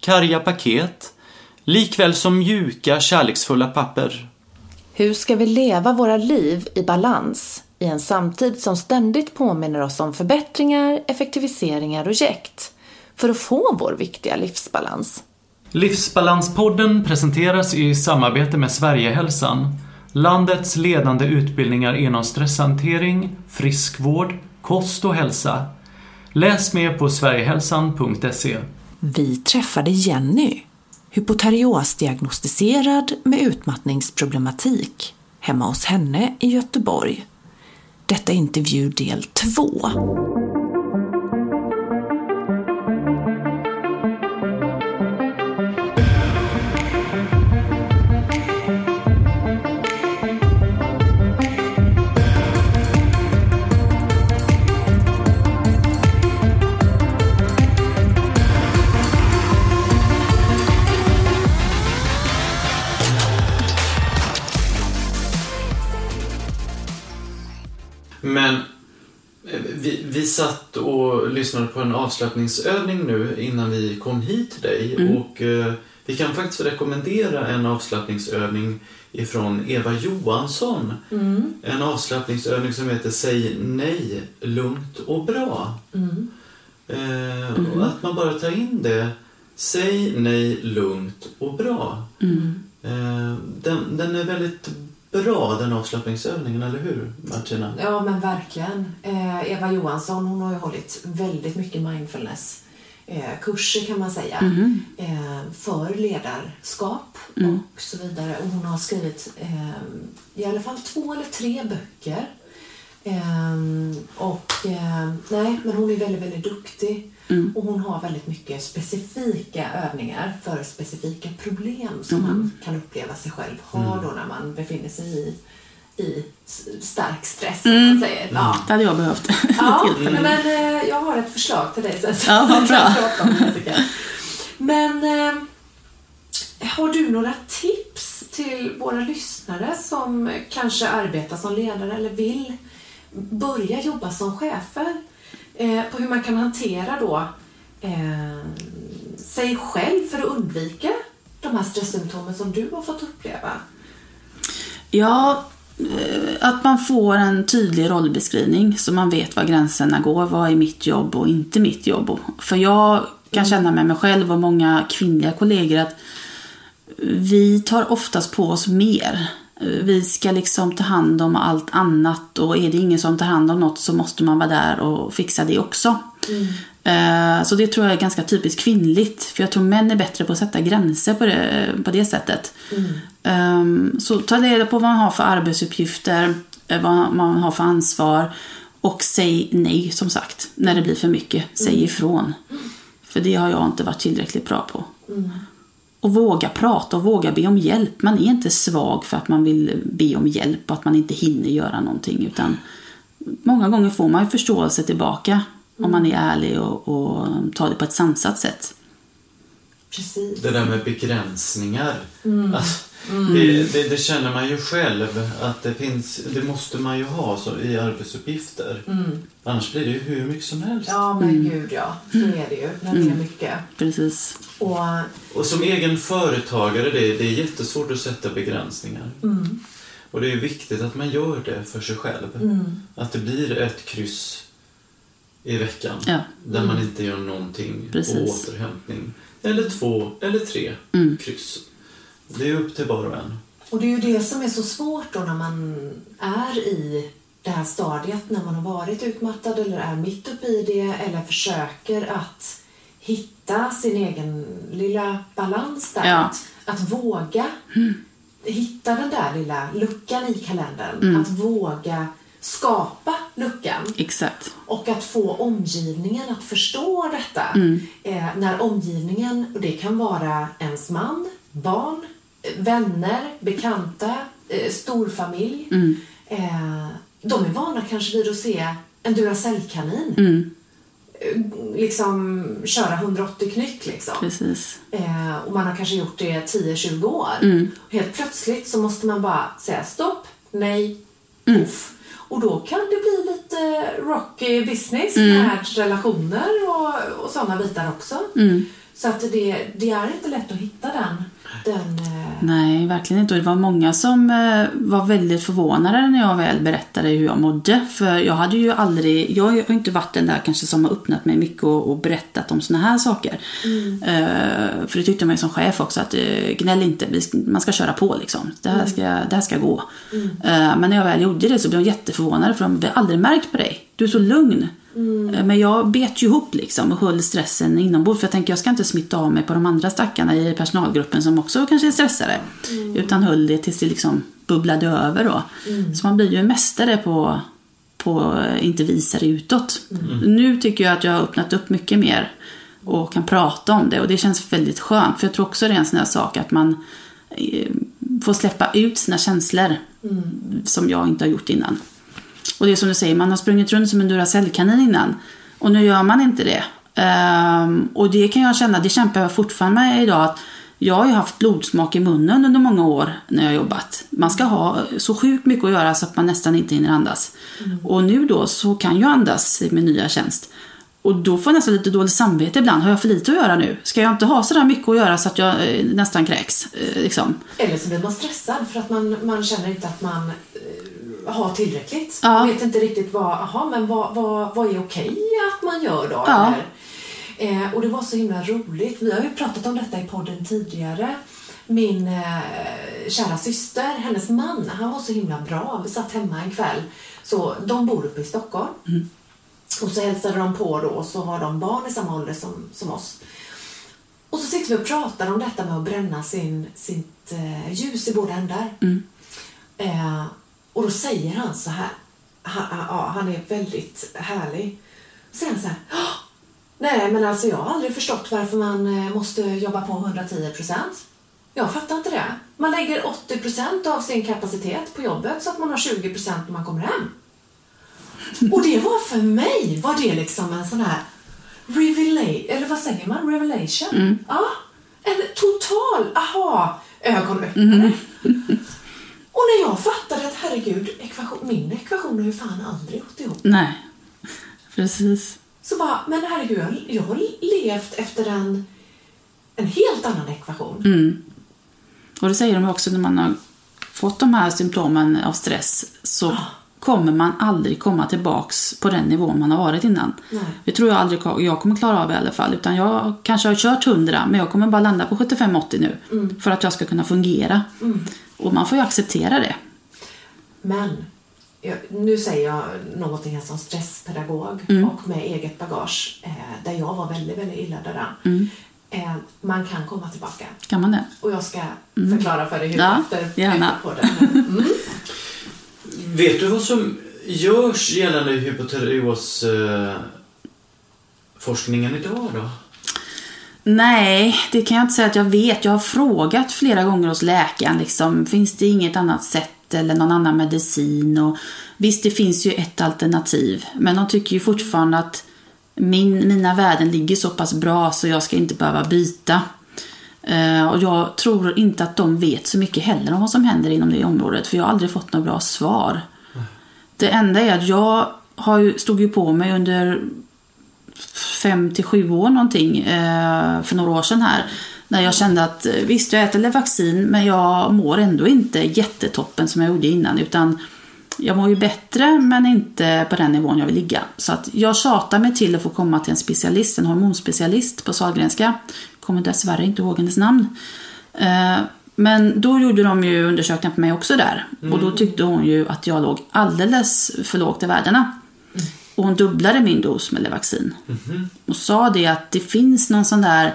karga paket, likväl som mjuka, kärleksfulla papper. Hur ska vi leva våra liv i balans i en samtid som ständigt påminner oss om förbättringar, effektiviseringar och jäkt för att få vår viktiga livsbalans? Livsbalanspodden presenteras i samarbete med Sverigehälsan, landets ledande utbildningar inom stresshantering, friskvård, kost och hälsa. Läs mer på sverigehälsan.se. Vi träffade Jenny, hypoteriosdiagnostiserad med utmattningsproblematik, hemma hos henne i Göteborg. Detta är intervju del 2. Vi, satt och lyssnade på en avslappningsövning nu innan vi kom hit till dig och eh, vi kan faktiskt rekommendera en avslappningsövning ifrån Eva Johansson. En avslappningsövning som heter Säg nej lugnt och bra. Eh, och att man bara tar in det. Säg nej lugnt och bra. Eh, den, den är väldigt bra den avslappningsövningen, eller hur Martina? Ja, men verkligen. Eh, Eva Johansson hon har ju hållit väldigt mycket mindfulness eh, kurser kan man säga eh, för ledarskap och så vidare. Och hon har skrivit eh, i alla fall två eller tre böcker. Eh, och eh, nej, men hon är väldigt, väldigt duktig. Och hon har väldigt mycket specifika övningar för specifika problem som man kan uppleva sig själv ha då när man befinner sig i, i stark stress, som man säger. Ja. Det hade jag behövt. Ja, men eh, jag har ett förslag till dig sen. så Ja, vad bra. Men eh, har du några tips till våra lyssnare som kanske arbetar som ledare eller vill börja jobba som chefer? Eh, på hur man kan hantera då eh, sig själv för att undvika de här stresssymptomen som du har fått uppleva? Ja, eh, att man får en tydlig rollbeskrivning så man vet var gränserna går. Vad är mitt jobb och inte mitt jobb? För jag kan känna med mig själv och många kvinnliga kollegor att vi tar oftast på oss mer. Vi ska liksom ta hand om allt annat och är det ingen som tar hand om något så måste man vara där och fixa det också. Eh, Så det tror jag är ganska typiskt kvinnligt. För jag tror män är bättre på att sätta gränser på det, på det sättet. Ehm, Så ta reda på vad man har för arbetsuppgifter, eh, vad man har för ansvar. Och säg nej, som sagt, när det blir för mycket. Säg ifrån. För det har jag inte varit tillräckligt bra på. Och våga prata och våga be om hjälp. Man är inte svag för att man vill be om hjälp och att man inte hinner göra någonting. Utan många gånger får man ju förståelse tillbaka om man är ärlig och, och tar det på ett sansat sätt. Precis. Det där med begränsningar. Alltså, Det, det, det känner man ju själv att det finns, det måste man ju ha så, i arbetsuppgifter. Annars blir det ju hur mycket som helst. Ja, men gud ja. Så är det ju när det är mycket. Precis. Och Och som egen företagare, det, det är jättesvårt att sätta begränsningar. Och det är viktigt att man gör det för sig själv. Att det blir ett kryss i veckan Ja. där man inte gör någonting Precis. på återhämtning. Eller två eller tre kryss. Det är upp till var och en. Och det är ju det som är så svårt då när man är i det här stadiet när man har varit utmattad eller är mitt uppe i det eller försöker att hitta sin egen lilla balans där. Ja. Att, att våga hitta den där lilla luckan i kalendern. Att våga skapa luckan. Exakt. Och att få omgivningen att förstå detta. Eh, när omgivningen, och det kan vara ens man, barn, vänner, bekanta, eh, storfamilj. Eh, de är vana kanske vid att se en Duracellkanin eh, liksom köra 180 knyck liksom. Eh, och man har kanske gjort det 10-20 år. Helt plötsligt så måste man bara säga stopp, nej, puff. Och då kan det bli lite rocky business med relationer och, och sådana bitar också. Så att det, det är inte lätt att hitta den. Den eh, Nej, verkligen inte. Och det var många som eh, var väldigt förvånade när jag väl berättade hur jag mådde. För jag hade ju aldrig, jag har inte varit den där kanske som har öppnat mig mycket och, och berättat om såna här saker. Eh, för det tyckte man ju som chef också att gnäll inte, man ska köra på liksom. Det här ska, det här ska gå. Eh, men när jag väl gjorde det så blev de jätteförvånade för de har aldrig märkt på dig. Du är så lugn. Eh, Men jag bet ju ihop liksom och höll stressen inombords. För jag tänker jag ska inte smitta av mig på de andra stackarna i personalgruppen som också kanske är stressade. Utan höll det tills det liksom bubblade över då. Så man blir ju en mästare på på inte visa det utåt. Nu tycker jag att jag har öppnat upp mycket mer och kan prata om det och det känns väldigt skönt. För jag tror också det är en sån här sak att man eh, får släppa ut sina känslor som jag inte har gjort innan. Och det är som du säger, man har sprungit runt som en Duracellkanin innan. Och nu gör man inte det. Ehm, och det kan jag känna, det kämpar jag fortfarande med idag. Att jag har ju haft blodsmak i munnen under många år när jag har jobbat. Man ska ha så sjukt mycket att göra så att man nästan inte hinner andas. Och nu då så kan jag andas i min nya tjänst. Och då får jag nästan lite dåligt samvete ibland. Har jag för lite att göra nu? Ska jag inte ha sådär mycket att göra så att jag eh, nästan kräks? Eh, liksom. Eller så blir man stressad för att man, man känner inte att man har tillräckligt. Ja. Vet inte riktigt vad, aha, men vad, vad, vad är okej att man gör då? Ja. Eh, och det var så himla roligt. Vi har ju pratat om detta i podden tidigare. Min eh, kära syster, hennes man, han var så himla bra. Vi satt hemma en kväll. Så de bor uppe i Stockholm. Och så hälsade de på då och så har de barn i samma ålder som, som oss. Och så sitter vi och pratar om detta med att bränna sin, sitt eh, ljus i båda ändar. Eh, och då säger han så här, han, ja, han är väldigt härlig. Säger han så här, "Åh, nej men alltså jag har aldrig förstått varför man eh, måste jobba på 110 procent. Jag fattar inte det. Man lägger 80 procent av sin kapacitet på jobbet så att man har 20 procent när man kommer hem. Och det var för mig, var det liksom en sån här revelation, eller vad säger man? Revelation? Ja, en total aha-ögonöppnare. Och när jag fattade att herregud, ekvation, min ekvation har ju fan aldrig gått ihop. Nej, precis. Så bara, men herregud, jag, har levt efter en, en helt annan ekvation. Och det säger de också när man har fått de här symptomen av stress så kommer man aldrig komma tillbaks på den nivån man har varit innan. Nej. Det tror jag aldrig jag kommer klara av i alla fall. Utan jag kanske har kört 100 men jag kommer bara landa på 75-80 nu. För att jag ska kunna fungera. Och man får ju acceptera det. Men jag, nu säger jag någonting här som stresspedagog och med eget bagage eh, där jag var väldigt, väldigt illa däran. Eh, man kan komma tillbaka. Kan man det? Och jag ska förklara för dig hur Ja, efter, gärna. efter podden. Mm. Vet du vad som görs gällande hypotyreos eh, forskningen idag då? Nej, det kan jag inte säga att jag vet. Jag har frågat flera gånger hos läkaren. Liksom, finns det inget annat sätt eller någon annan medicin? Och, visst, det finns ju ett alternativ. Men de tycker ju fortfarande att min, mina värden ligger så pass bra så jag ska inte behöva byta. Eh, och jag tror inte att de vet så mycket heller om vad som händer inom det området. För jag har aldrig fått några bra svar. Det enda är att jag har ju, stod ju på mig under fem till sju år någonting eh, för några år sedan här. När jag kände att eh, visst, jag äter vaccin men jag mår ändå inte jättetoppen som jag gjorde innan. Utan jag mår ju bättre men inte på den nivån jag vill ligga. Så att jag tjatar mig till att få komma till en specialist, en hormonspecialist på Sahlgrenska. Kommer dessvärre inte ihåg hennes namn. Eh, Men då gjorde de ju undersökningar på mig också där. Och då tyckte hon ju att jag låg alldeles för lågt i värdena. Och hon dubblade min dos med Levaxin. Och sa det att det finns någon sån där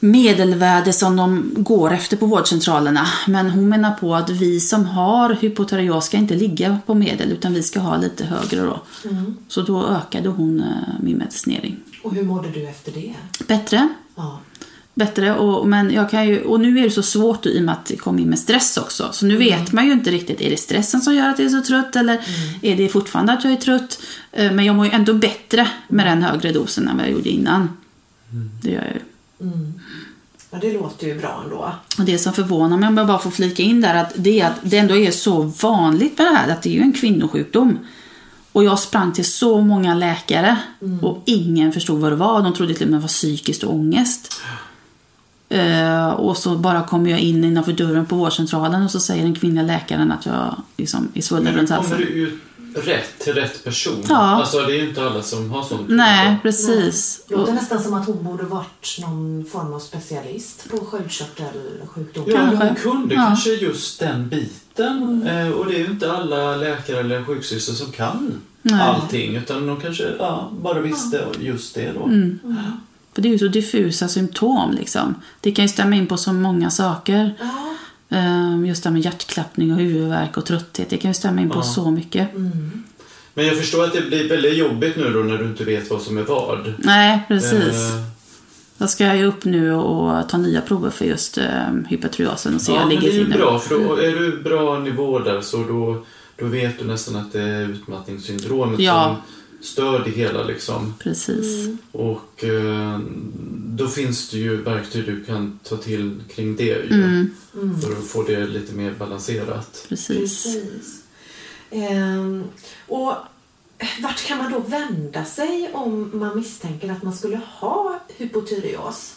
medelvärde som de går efter på vårdcentralerna. Men hon menar på att vi som har hypotyreos ska inte ligga på medel utan vi ska ha lite högre då. Så då ökade hon eh, min medicinering. Och hur mådde du efter det? Bättre. Ja. Bättre, och, men jag kan ju, och nu är det så svårt i och med att det kom in med stress också. Så nu vet man ju inte riktigt, är det stressen som gör att jag är så trött eller är det fortfarande att jag är trött? Eh, Men jag mår ju ändå bättre med den högre dosen än vad jag gjorde innan. Det gör jag ju. ja, det låter ju bra ändå. Och det som förvånar mig, om jag bara får flika in där, att det är att det ändå är så vanligt med det här, att det är ju en kvinnosjukdom. Och jag sprang till så många läkare och ingen förstod vad det var. De trodde till och med det var psykiskt ångest. Eh, och så bara kommer jag in innanför dörren på vårdcentralen och så säger den kvinnliga läkaren att jag liksom är svullen runt kommer halsen. du ut rätt till rätt person? Ja. Alltså det är ju inte alla som har sånt. Nej, precis. Det låter Och, nästan som att hon borde varit någon form av specialist på sköldkörtelsjukdom. Ja, hon kunde Ja. kanske just den biten. Eh, och det är ju inte alla läkare eller sjuksystrar som kan Nej. allting. Utan de kanske ja, bara visste just det då. Mm. För det är ju så diffusa symptom liksom. Det kan ju stämma in på så många saker. Ja. Eh, Just det här med hjärtklappning och huvudvärk och trötthet. Det kan ju stämma in på Ja. så mycket. Men jag förstår att det blir väldigt jobbigt nu då när du inte vet vad som är vad. Nej, precis. Eh, Då ska jag ju upp nu och ta nya prover för just eh, hypertryosen och se hur ja, jag men det ligger är ju bra för då är du bra nivå där så då, då vet du nästan att det är utmattningssyndromet Ja. som stör det hela liksom. Precis. Och eh, då finns det ju verktyg du kan ta till kring det ju. Mm, För att få det lite mer balanserat. precis. Precis. Ehm, och vart kan man då vända sig om man misstänker att man skulle ha hypotyreos?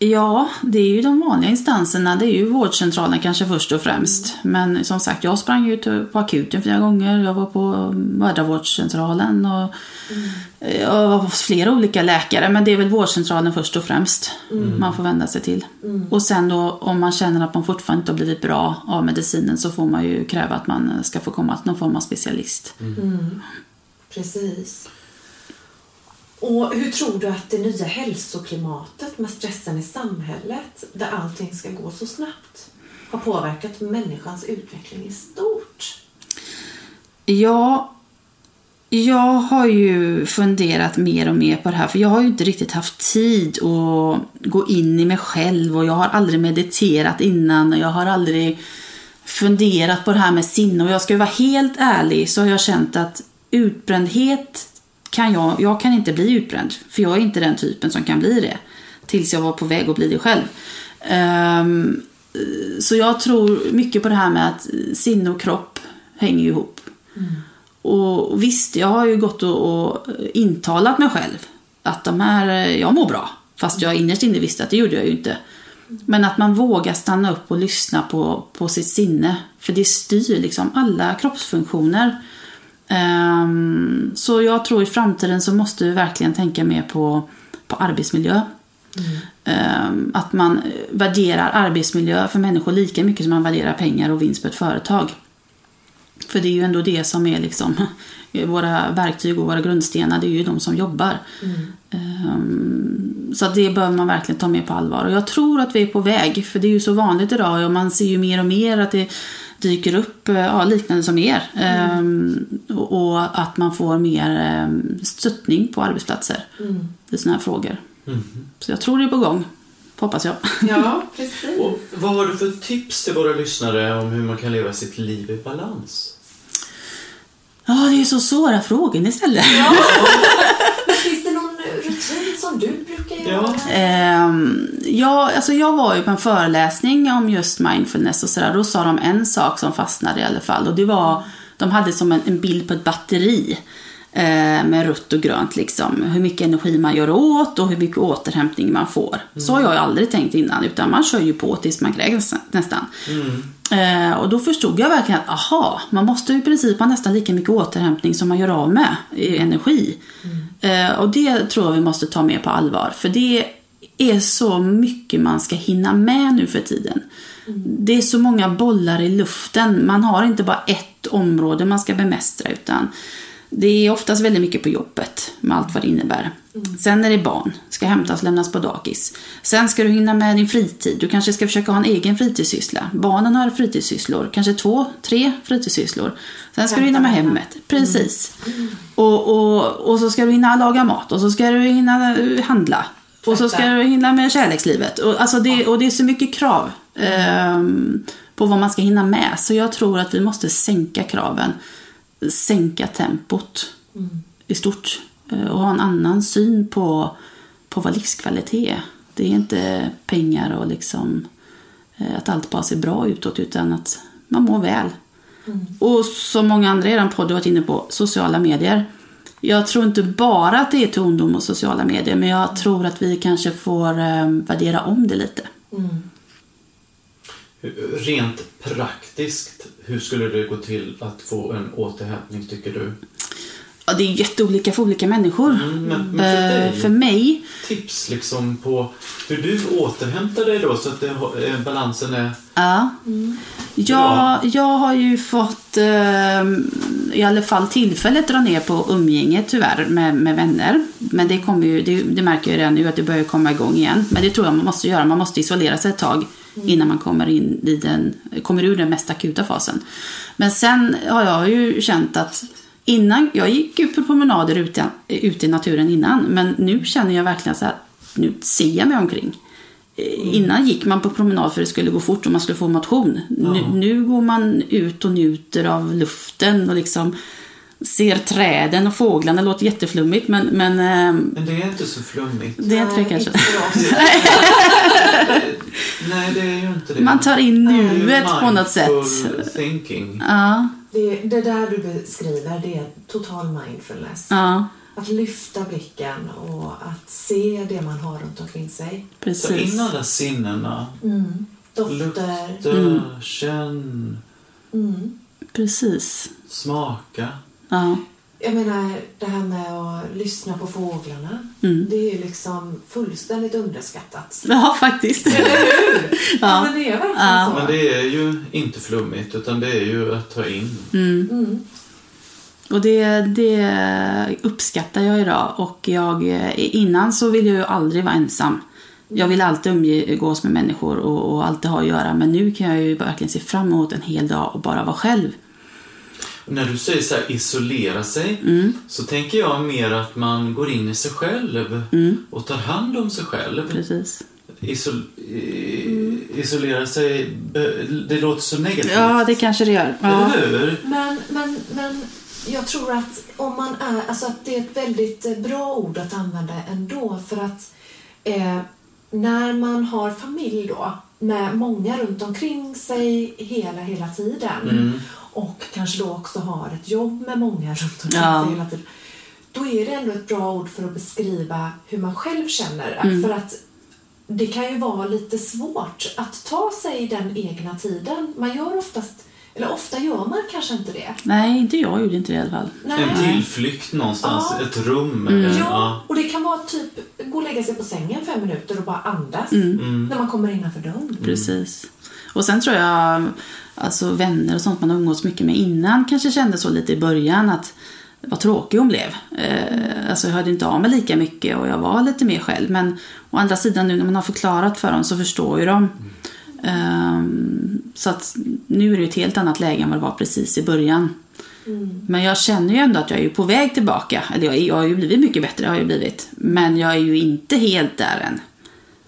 Ja, det är ju de vanliga instanserna. Det är ju vårdcentralen kanske först och främst. Men som sagt, jag sprang till- på akuten flera gånger. Jag var på mödravårdscentralen och jag var hos flera olika läkare. Men det är väl vårdcentralen först och främst man får vända sig till. Och sen då om man känner att man fortfarande inte har blivit bra av medicinen så får man ju kräva att man ska få komma till någon form av specialist. Precis. Och hur tror du att det nya hälsoklimatet med stressen i samhället, där allting ska gå så snabbt, har påverkat människans utveckling i stort? Ja, jag har ju funderat mer och mer på det här för jag har ju inte riktigt haft tid att gå in i mig själv och jag har aldrig mediterat innan och jag har aldrig funderat på det här med sinne och jag ska ju vara helt ärlig så har jag känt att utbrändhet kan jag, jag kan inte bli utbränd för jag är inte den typen som kan bli det tills jag var på väg att bli det själv. Ehm, så jag tror mycket på det här med att sinne och kropp hänger ihop. Och visst, jag har ju gått och, och intalat mig själv att de här, jag mår bra. Fast jag innerst inne visste att det gjorde jag ju inte. Men att man vågar stanna upp och lyssna på, på sitt sinne. För det styr liksom alla kroppsfunktioner. Ehm, så jag tror i framtiden så måste vi verkligen tänka mer på, på arbetsmiljö. Ehm, att man värderar arbetsmiljö för människor lika mycket som man värderar pengar och vinst på ett företag. För det är ju ändå det som är liksom våra verktyg och våra grundstenar, det är ju de som jobbar. Ehm, Så att det behöver man verkligen ta med på allvar. Och jag tror att vi är på väg, för det är ju så vanligt idag och man ser ju mer och mer att det dyker upp eh, ja, liknande som er. Ehm, och, och att man får mer ehm, stöttning på arbetsplatser i sådana här frågor. Så jag tror det är på gång, hoppas jag. Ja, precis. Och vad har du för tips till våra lyssnare om hur man kan leva sitt liv i balans? Ja, det är ju så svåra frågor ni ställer. Men finns det någon rutin som du brukar göra? Ja. Ehm, ja, alltså jag var ju på en föreläsning om just mindfulness och sådär. Då sa de en sak som fastnade i alla fall. Och det var, de hade som en, en bild på ett batteri. Eh, med rött och grönt liksom. Hur mycket energi man gör åt och hur mycket återhämtning man får. Så har jag aldrig tänkt innan. Utan man kör ju på tills man kräks nästan. Eh, och då förstod jag verkligen att aha, man måste i princip ha nästan lika mycket återhämtning som man gör av med i energi. Eh, och det tror jag vi måste ta med på allvar. För det är så mycket man ska hinna med nu för tiden. Det är så många bollar i luften. Man har inte bara ett område man ska bemästra utan det är oftast väldigt mycket på jobbet med allt vad det innebär. Sen är det barn, ska hämtas lämnas på dagis. Sen ska du hinna med din fritid. Du kanske ska försöka ha en egen fritidssyssla. Barnen har fritidssysslor, kanske två, tre fritidssysslor. Sen ska du hinna med hemmet. Precis. Och, och, och så ska du hinna laga mat och så ska du hinna eh, handla. Och så ska du hinna med kärlekslivet. Och, alltså det, och det är så mycket krav ehm, på vad man ska hinna med. Så jag tror att vi måste sänka kraven. Sänka tempot i stort. Eh, Och ha en annan syn på, på vad livskvalitet är. Det är inte pengar och liksom eh, att allt bara ser bra utåt utan att man mår väl. Och som många andra i er podd har varit inne på, sociala medier. Jag tror inte bara att det är till ungdom och sociala medier men jag tror att vi kanske får eh, värdera om det lite. Rent praktiskt, hur skulle det gå till att få en återhämtning tycker du? Ja, det är jätteolika för olika människor. Mm, men, men för Eh, dig, för mig tips liksom på hur du återhämtar dig då så att det, eh, balansen är... Ja. Jag, jag har ju fått eh, i alla fall tillfället dra ner på umgänget tyvärr med, med vänner. Men det, kommer ju, det, det märker jag redan nu att det börjar komma igång igen. Men det tror jag man måste göra. Man måste isolera sig ett tag innan man kommer, in i den, kommer ur den mest akuta fasen. Men sen har jag ju känt att innan, jag gick ut på promenader ute, ute i naturen innan. Men nu känner jag verkligen så här, nu ser jag mig omkring. Eh, Innan gick man på promenad för det skulle gå fort och man skulle få motion. Nu, nu går man ut och njuter av luften och liksom ser träden och fåglarna. Det låter jätteflummigt men, men eh, Men det är inte så flummigt. det är inte det Nej, kanske. inte. Nej, det är ju inte det. Man tar in nuet på något sätt. thinking. Ja, Det, det där du beskriver, det är total mindfulness. ja Att lyfta blicken och att se det man har runt omkring sig. Ta precis. in alla sinnena. Dofter. Lukta, Mm. känn, Mm. Precis. smaka. Ja. Jag menar, det här med att lyssna på fåglarna. Mm. Det är ju liksom fullständigt underskattat. ja, faktiskt. Ja, Ja. men det är verkligen Ja. så. Men det är ju inte flummigt utan det är ju att ta in. Mm. Och det, det uppskattar jag idag. Och jag, innan så ville jag ju aldrig vara ensam. Jag vill alltid umgås med människor och, och alltid ha att göra. Men nu kan jag ju verkligen se fram emot en hel dag och bara vara själv. När du säger så här, isolera sig Mm. så tänker jag mer att man går in i sig själv Mm. och tar hand om sig själv. Precis. Isol i- isolera sig, det låter så negativt. Ja, det kanske det gör. Ja. Eller hur? Men, men, men jag tror att om man är, alltså att det är ett väldigt eh, bra ord att använda ändå för att eh, när man har familj då med många runt omkring sig hela, hela tiden Mm. Och kanske då också har ett jobb med många runt omkring Ja. sig hela tiden. Då är det ändå ett bra ord för att beskriva hur man själv känner. Mm. För att det kan ju vara lite svårt att ta sig den egna tiden. Man gör oftast, eller ofta gör man kanske inte det. Nej, inte jag gjorde inte det i alla fall. Nej. En tillflykt någonstans, Ja. ett rum. Mm. en- Ja, och det kan vara typ gå och lägga sig på sängen fem minuter och bara andas Mm. när man kommer innanför dörren. Precis. Och sen tror jag, alltså vänner och sånt man har umgåtts mycket med innan kanske kände så lite i början att vad tråkig hon blev. Eh, alltså jag hörde inte av mig lika mycket och jag var lite mer själv. Men å andra sidan nu när man har förklarat för dem så förstår ju de. Ehm, så att nu är det ett helt annat läge än vad det var precis i början. Men jag känner ju ändå att jag är på väg tillbaka. Eller jag, är- jag har ju blivit mycket bättre, har jag blivit. Men jag är ju inte helt där än.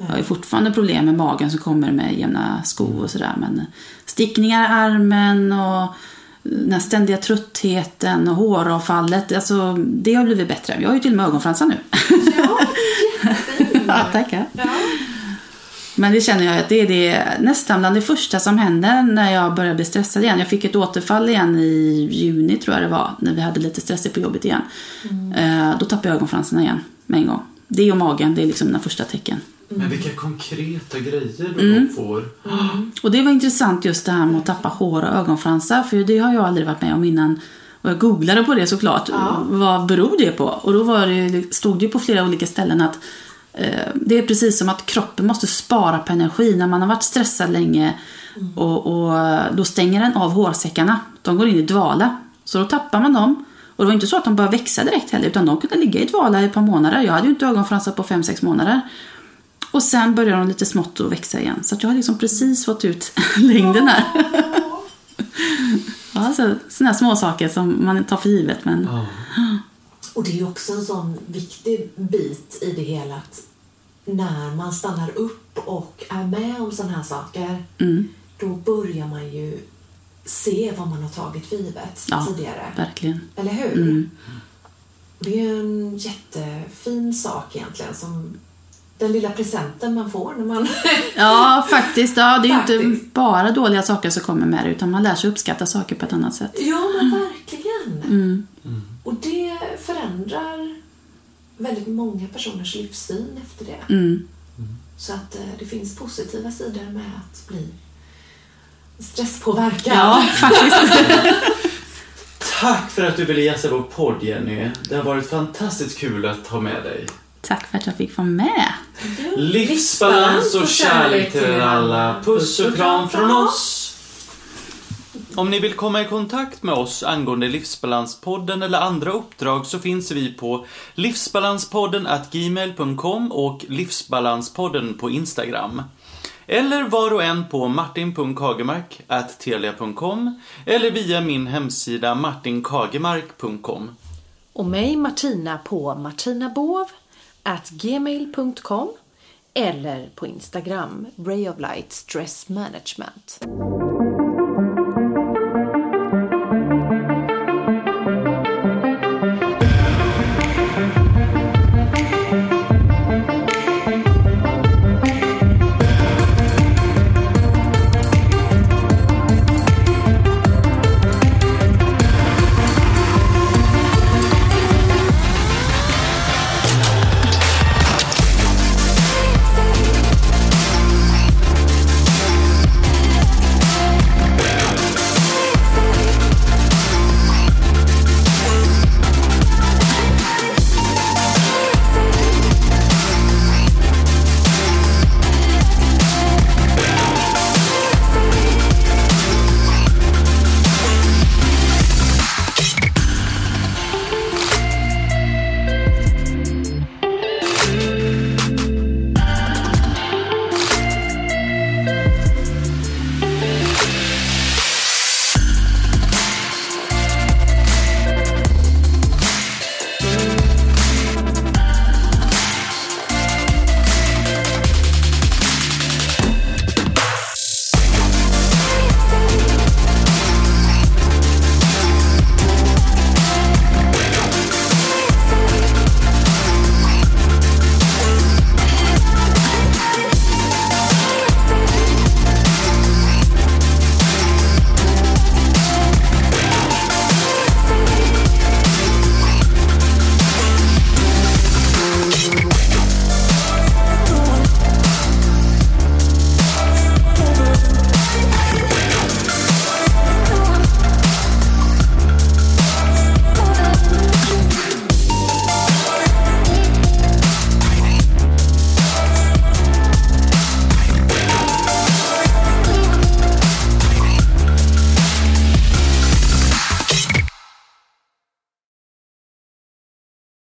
Jag har fortfarande problem med magen som kommer med jämna skov och sådär. Men stickningar i armen och den här ständiga tröttheten och håravfallet. Alltså, det har blivit bättre. Jag har ju till och med ögonfransar nu. Ja, ja, tackar. Ja. Men det känner jag att det är det, nästan bland det första som händer när jag börjar bli stressad igen. Jag fick ett återfall igen i juni tror jag det var, när vi hade lite stressigt på jobbet igen. Eh, då tappade jag ögonfransarna igen med en gång. Det och magen, det är liksom mina första tecken. Men vilka konkreta grejer du Mm. får. Och det var intressant just det här med att tappa hår och ögonfransar, för det har jag aldrig varit med om innan. Och jag googlade på det såklart. Ja. Vad beror det på? Och då var det, stod det ju på flera olika ställen att eh, det är precis som att kroppen måste spara på energi när man har varit stressad länge. Och, och då stänger den av hårsäckarna. De går in i dvala. Så då tappar man dem. Och det var inte så att de började växa direkt heller, utan de kunde ligga i dvala i ett par månader. Jag hade ju inte ögonfransar på 5-6 månader. Och sen började de lite smått att växa igen. Så att jag har liksom precis fått ut längden här. ja, så, sådana små saker som man tar för givet. Men... Och det är också en sån viktig bit i det hela att när man stannar upp och är med om sådana här saker, Mm. då börjar man ju se vad man har tagit för givet Ja, tidigare. verkligen. Eller hur? Mm. Det är ju en jättefin sak egentligen som den lilla presenten man får när man... Ja, faktiskt. Ja, det är ju inte Faktiskt. bara dåliga saker som kommer med det, utan man lär sig uppskatta saker på ett annat sätt. ja, men verkligen! Mm. Och det förändrar väldigt många personers livssyn efter det. Mm. Så att eh, det finns positiva sidor med att bli stresspåverkad. Ja, faktiskt. Tack för att du ville gästa vår podd Jenny. Det har varit fantastiskt kul att ha med dig. Tack för att jag fick vara med. Livsbalans och kärlek till alla. Puss och kram från oss. Om ni vill komma i kontakt med oss angående Livsbalanspodden eller andra uppdrag så finns vi på livsbalanspodden gmail.com och livsbalanspodden på Instagram. Eller var och en på martin.kagemark at telia.com eller via min hemsida martinkagemark.com. Och mig Martina på martinabov at gmail.com eller på Instagram Ray of Light Stress Management.